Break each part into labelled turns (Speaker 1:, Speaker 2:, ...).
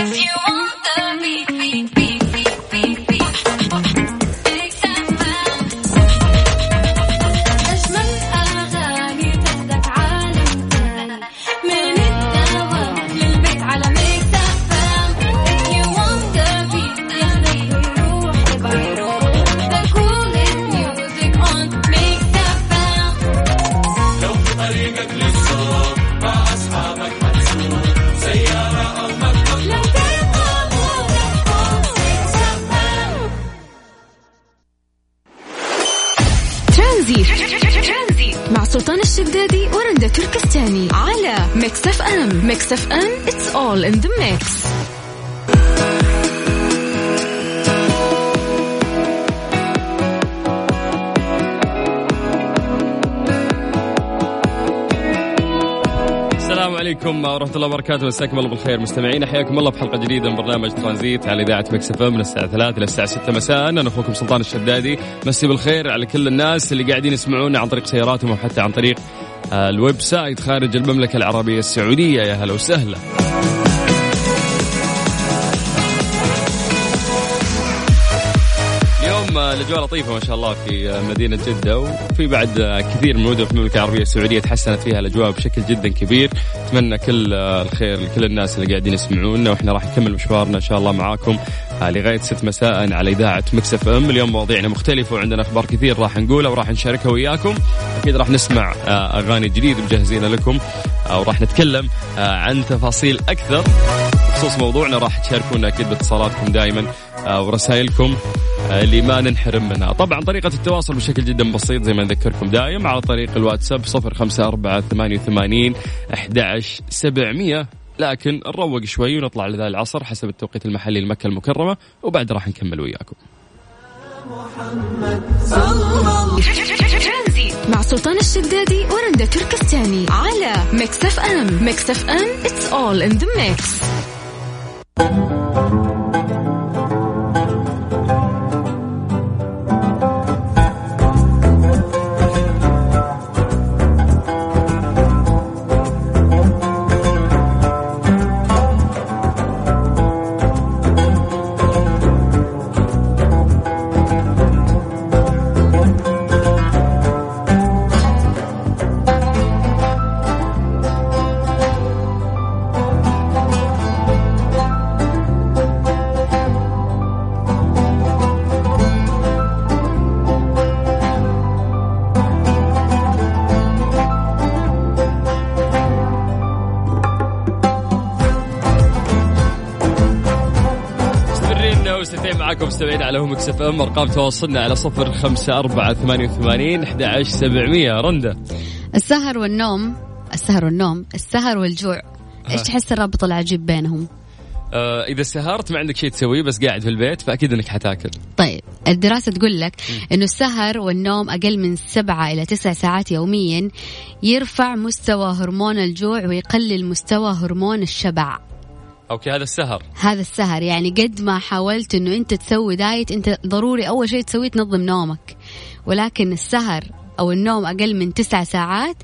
Speaker 1: If you want the beat. Mix FM it's all in the mix السلام عليكم ورحمة الله وبركاته. مساكم الله بالخير. مستمعين حياكم الله في حلقة جديدة من برنامج ترانزيت على إذاعة Mix FM من الساعة 3 إلى الساعة 6 مساء. أنا أخوكم سلطان الشدادي. مسي بالخير على كل الناس اللي قاعدين يسمعونا عن طريق سياراتهم أو حتى عن طريق ال website خارج المملكة العربية السعودية. يا هلا وسهلا. اليوم الأجواء لطيفة ما شاء الله في مدينة جدة وفي بعد كثير من المدن في المملكة العربية السعودية تحسنت فيها الأجواء بشكل جدا كبير. اتمنى كل الخير لكل الناس اللي قاعدين يسمعونا وإحنا راح نكمل مشوارنا إن شاء الله معاكم. لغاية 6 مساء على إذاعة Mix FM. اليوم مواضيعنا مختلفة وعندنا أخبار كثير راح نقولها وراح نشاركها وياكم. أكيد راح نسمع آه، أغاني جديدة مجهزينها لكم آه، وراح نتكلم آه، عن تفاصيل أكثر. بخصوص موضوعنا راح تشاركونا أكيد باتصالاتكم دائما ورسائلكم اللي ما ننحرم منها. طبعا طريقة التواصل بشكل جدا بسيط زي ما نذكركم دايم على طريق الواتساب صفر خمسة أربعة ثمانية وثمانين أحد سبعمية. لكن نروق شوي ونطلع لذا العصر حسب التوقيت المحلي لمكة المكرمة وبعد راح نكمل وياكم. مع سلطان الشدادي ورندا تركستاني على Mix FM. Mix FM it's all in the mix. مستمعين على هم إف إم أرقام تواصلنا على صفر خمسة أربعة ثمانية وثمانين أحد عشر سبعمية. رندة
Speaker 2: السهر والنوم السهر والنوم السهر والجوع. إيش تحس الرابط العجيب بينهم؟
Speaker 1: آه إذا سهرت ما عندك شيء تسويه بس قاعد في البيت فأكيد إنك حتاكل.
Speaker 2: طيب الدراسة تقول لك إنه السهر والنوم أقل من سبعة إلى تسع ساعات يوميا يرفع مستوى هرمون الجوع ويقلل مستوى هرمون الشبع.
Speaker 1: Okay هذا السهر.
Speaker 2: هذا السهر. يعني قد ما حاولت إنه أنت تسوي diet أنت ضروري أول شيء تسويه تنظم نومك. ولكن السهر أو النوم أقل من تسع ساعات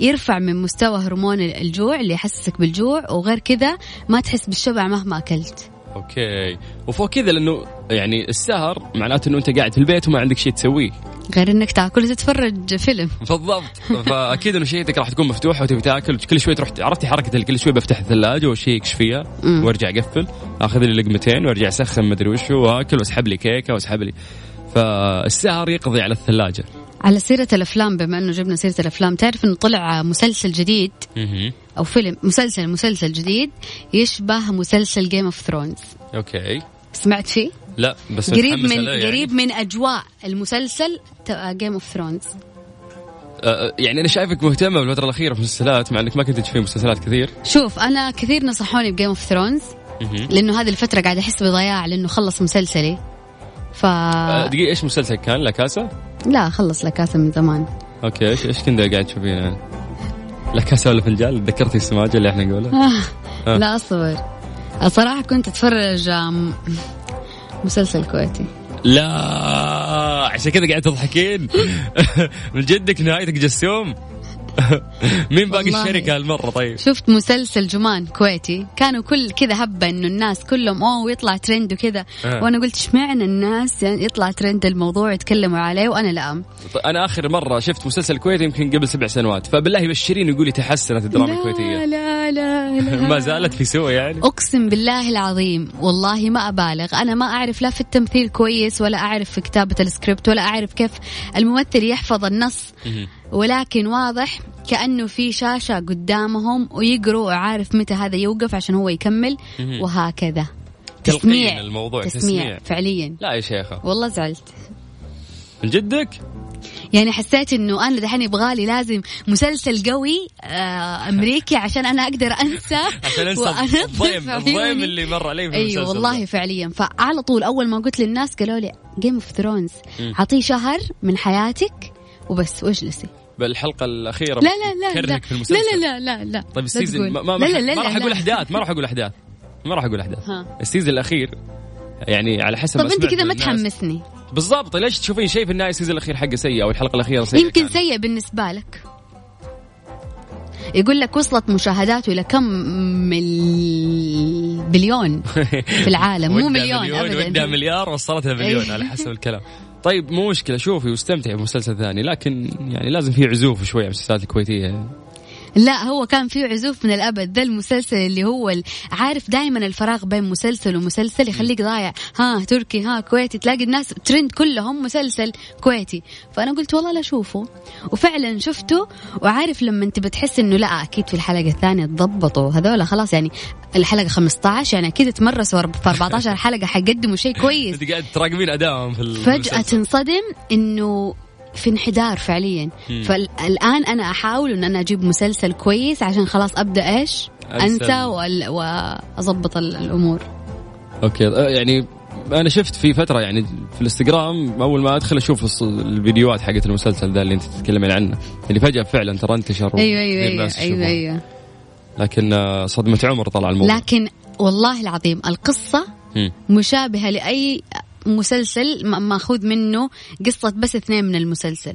Speaker 2: يرفع من مستوى هرمون الجوع اللي يحسسك بالجوع وغير كذا ما تحس بالشبع مهما أكلت.
Speaker 1: Okay. وفوق كذا لأنه يعني السهر معناته إنه أنت قاعد في البيت وما عندك شيء تسويه.
Speaker 2: غير إنك تأكل وتتفرج فيلم.
Speaker 1: بالضبط. فأكيد إنه شهيتك راح تكون مفتوحه وتبي تأكل. كل شوي تروح عرفتي حركة كل شوي بفتح الثلاجة وأشيك فيها؟ وأرجع أقفل. آخذ لي لقمتين وأرجع أسخن مدري وش وأكل وأسحب لي كيكة وأسحب لي. فالسهر يقضي على الثلاجة.
Speaker 2: على سيرة الأفلام بما أنه جبنا سيرة الأفلام تعرف أنه طلع مسلسل جديد؟ أو فيلم مسلسل مسلسل جديد يشبه مسلسل Game of Thrones
Speaker 1: okay.
Speaker 2: سمعت فيه؟
Speaker 1: لا بس
Speaker 2: قريب من يعني. قريب من أجواء المسلسل Game of Thrones
Speaker 1: يعني أنا شايفك مهتمة بالفترة الأخيرة في المسلسلات مع إنك ما كنت تشوفين مسلسلات كثير
Speaker 2: شوف أنا كثير نصحوني ب Game of Thrones لأنه هذه الفترة قاعدة أحس بضياع لأنه خلص مسلسلي ف
Speaker 1: أه، دقيقة إيش مسلسل كان لا كاسا
Speaker 2: لا خلص لكاسة من زمان
Speaker 1: أوكي إيش إيش كنت قاعد تشوفين يعني؟ لا كاسة ولا فنجان تذكرتي السماجة اللي إحنا نقولها؟
Speaker 2: آه. آه. لا أصبر الصراحة كنت أتفرج مسلسل كويتي.
Speaker 1: لا عشان كذا قاعد تضحكين. من جدك نهايتك جسوم مين باقي الشركة هالمرة طيب؟
Speaker 2: شفت مسلسل جمان كويتي. كانوا كل كذا هبه إنه الناس كلهم أوه يطلع ترند وكذا. أه. وأنا قلت اشمعنى الناس يعني يطلع ترند الموضوع يتكلموا عليه وأنا لا
Speaker 1: أنا آخر مرة شفت مسلسل كويتي يمكن قبل سبع سنوات. فبالله بشرين يقول لي تحسنت الدراما الكويتية.
Speaker 2: لا لا لا
Speaker 1: ما زالت في سوء يعني.
Speaker 2: أقسم بالله العظيم والله ما أبالغ. أنا ما أعرف لا في التمثيل كويس ولا أعرف في كتابة السكريبت ولا أعرف كيف الممثل يحفظ النص. ولكن واضح كأنه في شاشة قدامهم ويقروا وعارف متى هذا يوقف عشان هو يكمل. وهكذا.
Speaker 1: تسميع. الموضوع
Speaker 2: تسميع, تسميع. فعليا.
Speaker 1: لا يا شيخة.
Speaker 2: والله زعلت.
Speaker 1: من جدك؟
Speaker 2: يعني حسيت إنه أنا دحين يبغالي لازم مسلسل قوي آه أمريكي عشان أنا أقدر أنسى.
Speaker 1: عشان أنسى الضيم الضيم اللي مر علي في
Speaker 2: أيوه والله ده. فعليا. فعلى طول أول ما قلت للناس قالوا لي Game of Thrones اعطيه شهر من حياتك وبس واجلسي
Speaker 1: بالحلقة الأخيرة
Speaker 2: لا لا لا لا.
Speaker 1: في المسلسل.
Speaker 2: لا لا لا لا
Speaker 1: طيب ال season ما, ما, لا لا لا ما راح أقول أحداث ما راح أقول أحداث. ما راح أقول أحداث. ال season الأخير يعني على حسب
Speaker 2: طب أنت كذا ما تحمسني.
Speaker 1: بالضبط. ليش تشوفين شيء في النهاية ال season الأخير حقه سيء أو الحلقة الأخيرة سيئة
Speaker 2: يمكن سيء بالنسبة لك. يقول لك وصلت مشاهداته إلى كم مل... بليون في العالم. مو مليون, مليون
Speaker 1: ابدا. مليار وصلتها بليون على حسب الكلام. طيب مو مشكلة. شوفي واستمتعي بمسلسل ثاني لكن يعني لازم في عزوف شوي على المسلسلات الكويتية.
Speaker 2: لا هو كان في عزوف من الأبد. ذا المسلسل اللي هو عارف دائما الفراغ بين مسلسل ومسلسل يخليك ضايع. ها تركي ها كويتي. تلاقي الناس ترند كلهم مسلسل كويتي. فأنا قلت والله لا أشوفه. وفعلا شفته. وعارف لما أنت بتحس إنه لا أكيد في الحلقة الثانية تضبطوا. هذول خلاص يعني الحلقة 15 يعني أكيد تمرسوا في 14 حلقة حيقدموا شيء كويس.
Speaker 1: انت قاعد تراقبين أدائهم في
Speaker 2: فجأة تنصدم إنه في انحدار فعليا. مم. فالآن أنا أحاول إن أنا أجيب مسلسل كويس عشان خلاص أبدأ إيش؟ أنسى واضبط الأمور.
Speaker 1: أوكي. أه، يعني أنا شفت في فترة يعني في الإنستغرام أول ما أدخل أشوف الفيديوهات حقت المسلسل ذا اللي أنت تتكلمين عنه. اللي فجأة فعلا ترى انتشر
Speaker 2: أيوه أيوه أيوه, أيوة, أيوة.
Speaker 1: لكن أه، صدمة عمر طلع الموضوع.
Speaker 2: لكن والله العظيم القصة مشابهة لأي مسلسل ماخوذ منه قصة بس اثنين من المسلسل.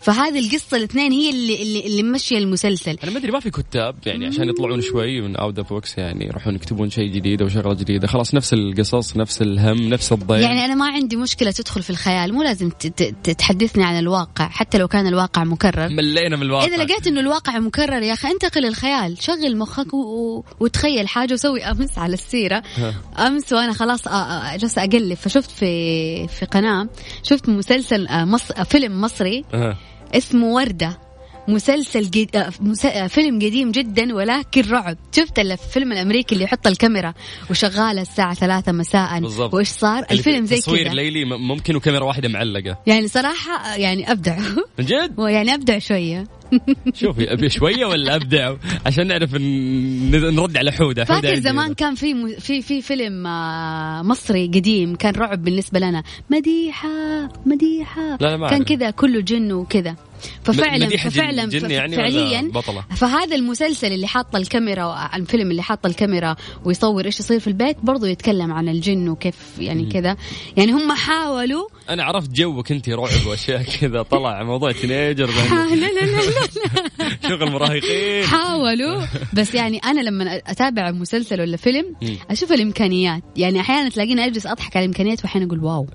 Speaker 2: فهذه القصة الاثنين هي اللي اللي, اللي ممشية المسلسل.
Speaker 1: أنا ما أدري ما في كتاب يعني عشان يطلعون شوي من out of box يعني يروحون يكتبون شيء جديد أو شغلة جديدة. خلاص نفس القصص نفس الهم نفس الضيق.
Speaker 2: يعني أنا ما عندي مشكلة تدخل في الخيال. مو لازم تحدثني عن الواقع حتى لو كان الواقع مكرر.
Speaker 1: ملينا من الواقع.
Speaker 2: إذا لقيت إنه الواقع مكرر يا أخي انتقل الخيال شغل مخك و... وتخيل حاجة وسوي أمس على السيرة. أمس وأنا خلاص جالسه أقلب. فشفت في في قناة شفت مسلسل مص... فيلم مصري. اسمه وردة. مسلسل جد... آه، مس... آه، فيلم قديم جدا ولكن رعب. شفت الفيلم الأمريكي اللي يحط الكاميرا وشغالة الساعة ثلاثة مساء؟ بالضبط. وإيش صار؟ الفيلم زي كذا.
Speaker 1: تصوير ليلي ممكن وكاميرا واحدة معلقة.
Speaker 2: يعني صراحة يعني أبدع.
Speaker 1: من جد؟
Speaker 2: يعني أبدع شوية.
Speaker 1: شوفي أبي شوية ولا أبدع؟ عشان نعرف نرد على حودة.
Speaker 2: فاكر زمان كان في في في فيلم آه، مصري قديم كان رعب بالنسبة لنا. مديحة مديحة. لا لا ما كان كذا كله جن وكذا. ففعلا ففعلا
Speaker 1: يعني
Speaker 2: فعليا
Speaker 1: بطلة.
Speaker 2: فهذا المسلسل اللي حاط الكاميرا الفيلم اللي حاط الكاميرا ويصور إيش يصير في البيت برضو يتكلم عن الجن وكيف يعني كذا. يعني هم حاولوا
Speaker 1: أنا عرفت جوك أنت رعب وأشياء كذا. طلع موضوع تينيجر
Speaker 2: لا لا لا لا
Speaker 1: شغل مراهقين.
Speaker 2: حاولوا. بس يعني أنا لما أتابع مسلسل ولا فيلم أشوف الإمكانيات. يعني أحيانا تلاقيني أجلس أضحك على الإمكانيات واحيانا أقول wow.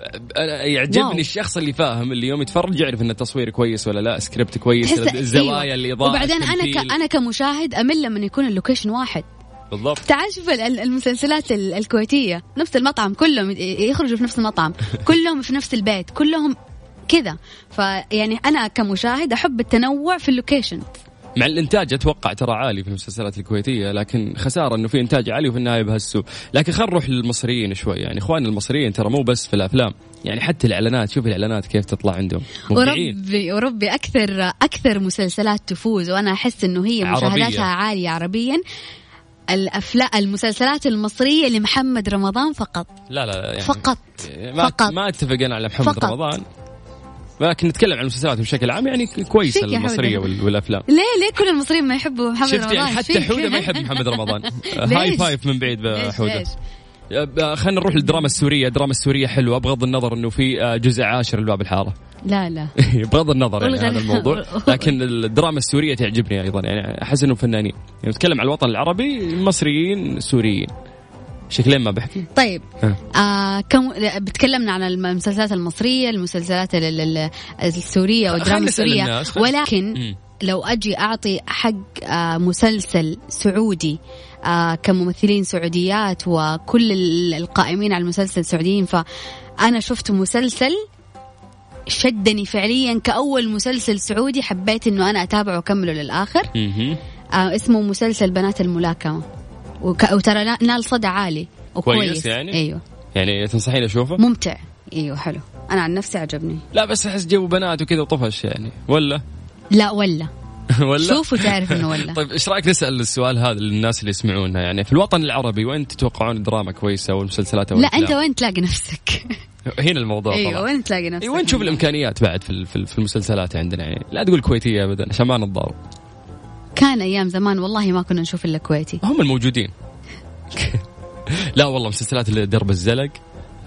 Speaker 1: يعجبني. الشخص اللي فاهم اللي يوم يتفرج يعرف إن التصوير كويس ولا لا. سكريبت كويس الزوايا أيوة. الاضاءه
Speaker 2: وبعدين أنا ك... أنا كمشاهد أمل لما يكون ال location واحد.
Speaker 1: بالضبط.
Speaker 2: تعال شوف المسلسلات الكويتية. نفس المطعم كلهم يخرجوا في نفس المطعم. كلهم في نفس البيت. كلهم كذا. فيعني أنا كمشاهد أحب التنوع في اللوكيشن
Speaker 1: مع الإنتاج أتوقع ترى عالي في المسلسلات الكويتية لكن خسارة إنه في إنتاج عالي وفي النهاية بهالسوء. لكن خلينا نروح للمصريين شوي يعني اخواننا المصريين ترى مو بس في الأفلام يعني حتى الإعلانات شوف الإعلانات كيف تطلع عندهم.
Speaker 2: مبدعين. وربي وربي أكثر أكثر مسلسلات تفوز وأنا أحس إنه هي مشاهداتها عالية عربيا. الافلام المسلسلات المصرية لمحمد رمضان فقط.
Speaker 1: لا لا يعني
Speaker 2: فقط.
Speaker 1: ما
Speaker 2: فقط.
Speaker 1: ما أتفق أنا على محمد فقط. رمضان. لكن نتكلم عن المسلسلات بشكل عام يعني كويسة المصرية والأفلام.
Speaker 2: ليه؟ ليه كل المصريين ما يحبوا محمد
Speaker 1: شفت
Speaker 2: رمضان؟
Speaker 1: يعني حتى حوده ما يحب محمد رمضان. هاي فايف من بعيد بحوده. خلينا نروح للدراما السورية، الدراما السورية حلوة بغض النظر إنه في آه، جزء عاشر لباب الحارة.
Speaker 2: لا لا.
Speaker 1: بغض النظر يعني هذا الموضوع. لكن الدراما السورية تعجبني أيضا. يعني أحس إنه فنانين. يعني نتكلم عن الوطن العربي مصريين سوريين. شكلين ما بحكي
Speaker 2: طيب. آه كم بتكلمنا عن المسلسلات المصرية المسلسلات السورية والدراما السورية. ولكن م. لو أجي أعطي حق آه مسلسل سعودي آه كممثلين سعوديات وكل القائمين على المسلسل سعوديين فأنا شفت مسلسل شدني فعليا كأول مسلسل سعودي حبيت إنه أنا أتابعه وأكمله للآخر. آه اسمه مسلسل بنات الملاكمة. وك... وترى نال صدى عالي
Speaker 1: وكويس. كويس يعني؟
Speaker 2: أيوه.
Speaker 1: يعني تنصحين أشوفه؟
Speaker 2: ممتع. أيوه حلو. أنا عن نفسي عجبني.
Speaker 1: لا بس أحس جو بنات وكذا وطفش يعني. ولا؟
Speaker 2: لا ولا. ولا؟ شوف وتعرف إنه ولا.
Speaker 1: طيب إيش رأيك نسأل السؤال هذا للناس اللي يسمعونا؟ يعني في الوطن العربي وين تتوقعون الدراما كويسة والمسلسلات
Speaker 2: لا أنت وين تلاقي نفسك؟
Speaker 1: هنا الموضوع
Speaker 2: أيوه طبعا. وين تلاقي نفسك
Speaker 1: وين تشوف الإمكانيات بعد في في المسلسلات عندنا؟ يعني لا تقول كويتية ابدا عشان ما نتضارب
Speaker 2: كان أيام زمان والله ما كنا نشوف إلا كويتي.
Speaker 1: هم الموجودين. لا والله مسلسلات درب الزلق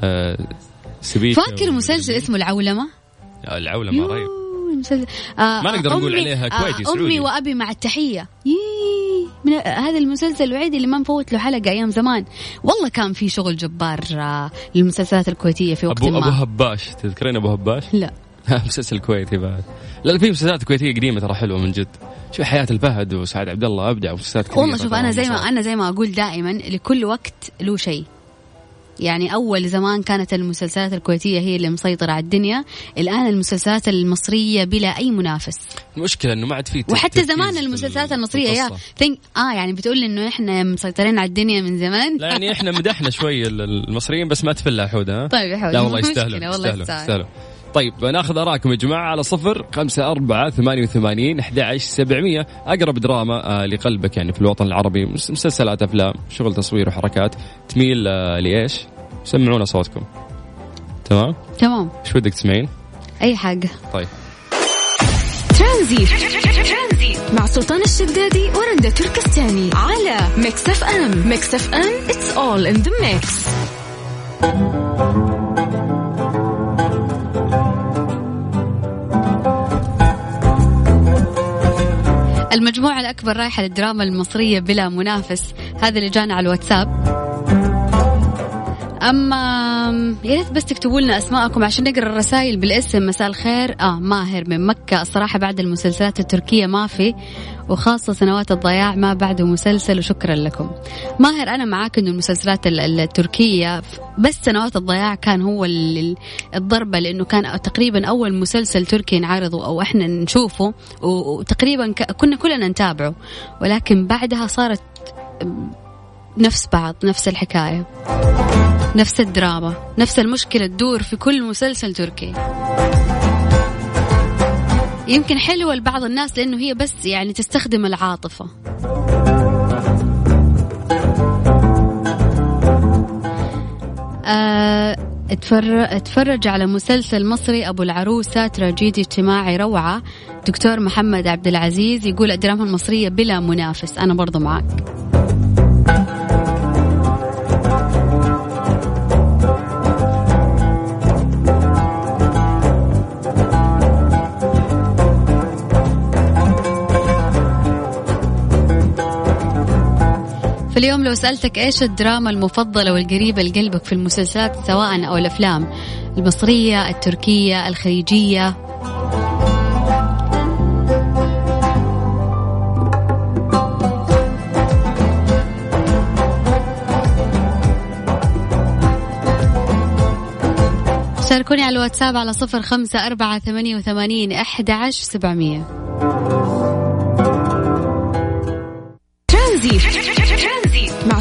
Speaker 1: آه
Speaker 2: فاكر مسلسل اسمه العولمة؟
Speaker 1: العولمة رهيب.
Speaker 2: مسلسل
Speaker 1: آه ما نقدر نقول عليها آه، كويتي
Speaker 2: سعودي. امي وأبي مع التحية. من هذا المسلسل الوحيد اللي ما نفوت له حلقة أيام زمان. والله كان في شغل جبار آه للمسلسلات الكويتية في وقت
Speaker 1: أبو
Speaker 2: ما.
Speaker 1: أبو هباش تذكرين أبو هباش؟
Speaker 2: لا.
Speaker 1: مسلسل كويتي بعد. لا في مسلسلات كويتية قديمة ترى حلوة من جد. شوف حياة الفهد وسعد عبد الله أبدع مسلسلات كثيره
Speaker 2: والله شوف أنا زي ما أنا زي ما أقول دائما لكل وقت له شيء. يعني أول زمان كانت المسلسلات الكويتية هي اللي مسيطرة على الدنيا. الآن المسلسلات المصرية بلا أي منافس.
Speaker 1: المشكلة إنه ما عاد في
Speaker 2: وحتى زمان المسلسلات المصرية يا ثينك آه يعني بتقول إنه إحنا مسيطرين على الدنيا من زمان؟
Speaker 1: لا يعني إحنا مدحنا شوي المصريين بس ما تفلها حودة
Speaker 2: طيب يا حودة
Speaker 1: لا والله يستاهلوا يستاهلوا يستاهلوا طيب ناخذ اراءكم يا جماعة على صفر خمسة أربعة ثمانية وثمانين أحد عشر سبعمية. أقرب دراما آه لقلبك يعني في الوطن العربي. مسلسلات أفلام شغل تصوير وحركات. تميل آه لإيش؟ سمعونا صوتكم. تمام؟
Speaker 2: تمام.
Speaker 1: إيش ودك تسمعين؟
Speaker 2: أي حاجة.
Speaker 1: طيب.
Speaker 3: ترانزيت. مع سلطان الشدادي ورندا تركستاني على Mix FM. Mix FM it's all in the mix.
Speaker 2: المجموعة الأكبر رايحة للدراما المصرية بلا منافس. هذا اللي جانا على الواتساب. أما يا ريت بس تكتبوا لنا أسماءكم عشان نقرأ الرسائل بالاسم. مساء الخير. آه ماهر من مكة. الصراحة بعد المسلسلات التركية ما في وخاصة سنوات الضياع ما بعده مسلسل وشكرا لكم. ماهر أنا معاك أنه المسلسلات التركية بس سنوات الضياع كان هو الضربة لأنه كان تقريبا أول مسلسل تركي نعرضه أو إحنا نشوفه وتقريبا كنا كلنا نتابعه. ولكن بعدها صارت نفس بعض نفس الحكاية. نفس الدراما نفس المشكلة تدور في كل مسلسل تركي. يمكن حلوة لبعض الناس لأنه هي بس يعني تستخدم العاطفة. أه اتفرج على مسلسل مصري أبو العروسة تراجيدي اجتماعي روعة. دكتور محمد عبد العزيز يقول الدراما المصريه بلا منافس أنا برضو معك. فاليوم لو سألتك إيش الدراما المفضلة والقريبة لقلبك في المسلسلات سواء أو الأفلام؟ المصرية التركية الخليجية؟ شاركوني على الواتساب على صفر خمسة أربعة ثمانية وثمانين أحد عشر سبعمية.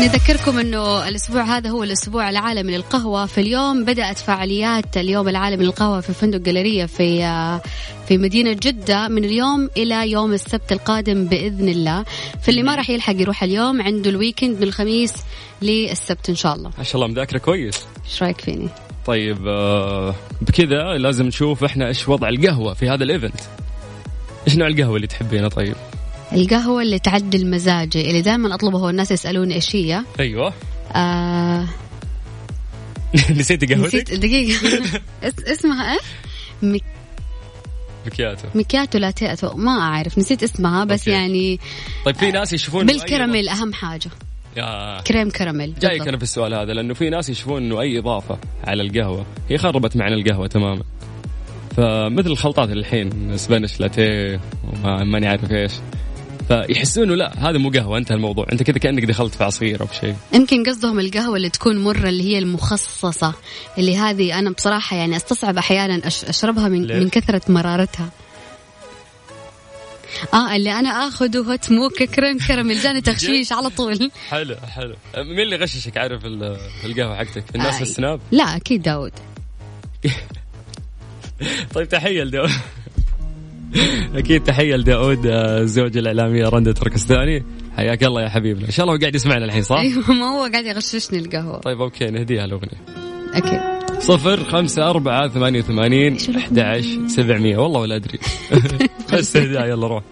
Speaker 2: نذكركم إنه الأسبوع هذا هو الأسبوع العالمي للقهوة. في اليوم بدأت فعاليات اليوم العالمي للقهوة في فندق جاليريه في في مدينة جدة من اليوم إلى يوم السبت القادم بإذن الله. فاللي ما راح يلحق يروح اليوم عنده ال weekend من الخميس للسبت إن شاء الله.
Speaker 1: ما شاء الله مذاكرة كويس.
Speaker 2: إيش رأيك فيني؟
Speaker 1: طيب آه، بكذا لازم نشوف إحنا إيش وضع القهوة في هذا ال event إيش نوع القهوة اللي تحبينها طيب؟
Speaker 2: القهوة اللي تعدل مزاجي اللي دائما أطلبها والناس يسألوني إيش هي.
Speaker 1: أيوه.
Speaker 2: آه
Speaker 1: نسيتي قهوتك؟
Speaker 2: نسيت دقيقة. اس- اسمها إيش؟ ماك-
Speaker 1: ماكياتو.
Speaker 2: ماكياتو لاتيه ما أعرف نسيت اسمها بس
Speaker 1: أوكي.
Speaker 2: يعني
Speaker 1: طيب في ناس يشوفون
Speaker 2: بالكراميل أهم حاجة.
Speaker 1: يا.
Speaker 2: كريم كراميل
Speaker 1: جايك. أنا في السؤال هذا لأنه في ناس يشوفون إنه أي إضافة على القهوة. هي خربت معنى القهوة تماما. فمثل الخلطات اللي الحين سبانش لاتيه وما ماني عارف إيش. فيحسون إنه لا هذا مو قهوة انتهى الموضوع. انت كذا كأنك دخلت في عصير أو في شيء.
Speaker 2: يمكن قصدهم القهوة اللي تكون مرة اللي هي المخصصة اللي هذه أنا بصراحة يعني أستصعب أحيانا أش- أشربها من,
Speaker 1: ليه؟
Speaker 2: من كثرة مرارتها. آه اللي أنا آخذه هوت موكا كريم كراميل جاني تغشيش على طول.
Speaker 1: حلو حلو. مين اللي غششك عارف ال- القهوة حقتك. الناس في
Speaker 2: آي.
Speaker 1: السناب؟
Speaker 2: لا أكيد داود.
Speaker 1: طيب تحية لداود. أكيد تحية لداود آه، زوج الاعلاميه رندا تركستاني. حياك الله يا حبيبنا. إن شاء الله هو قاعد يسمعنا الحين صح؟
Speaker 2: أيوه ما هو قاعد يغششني القهوة.
Speaker 1: طيب أوكي نهديها الأغنية.
Speaker 2: أكيد
Speaker 1: صفر خمسة أربعة ثمانية وثمانين أحد عشر سبعمية. والله ولا أدري. بس يلا روح.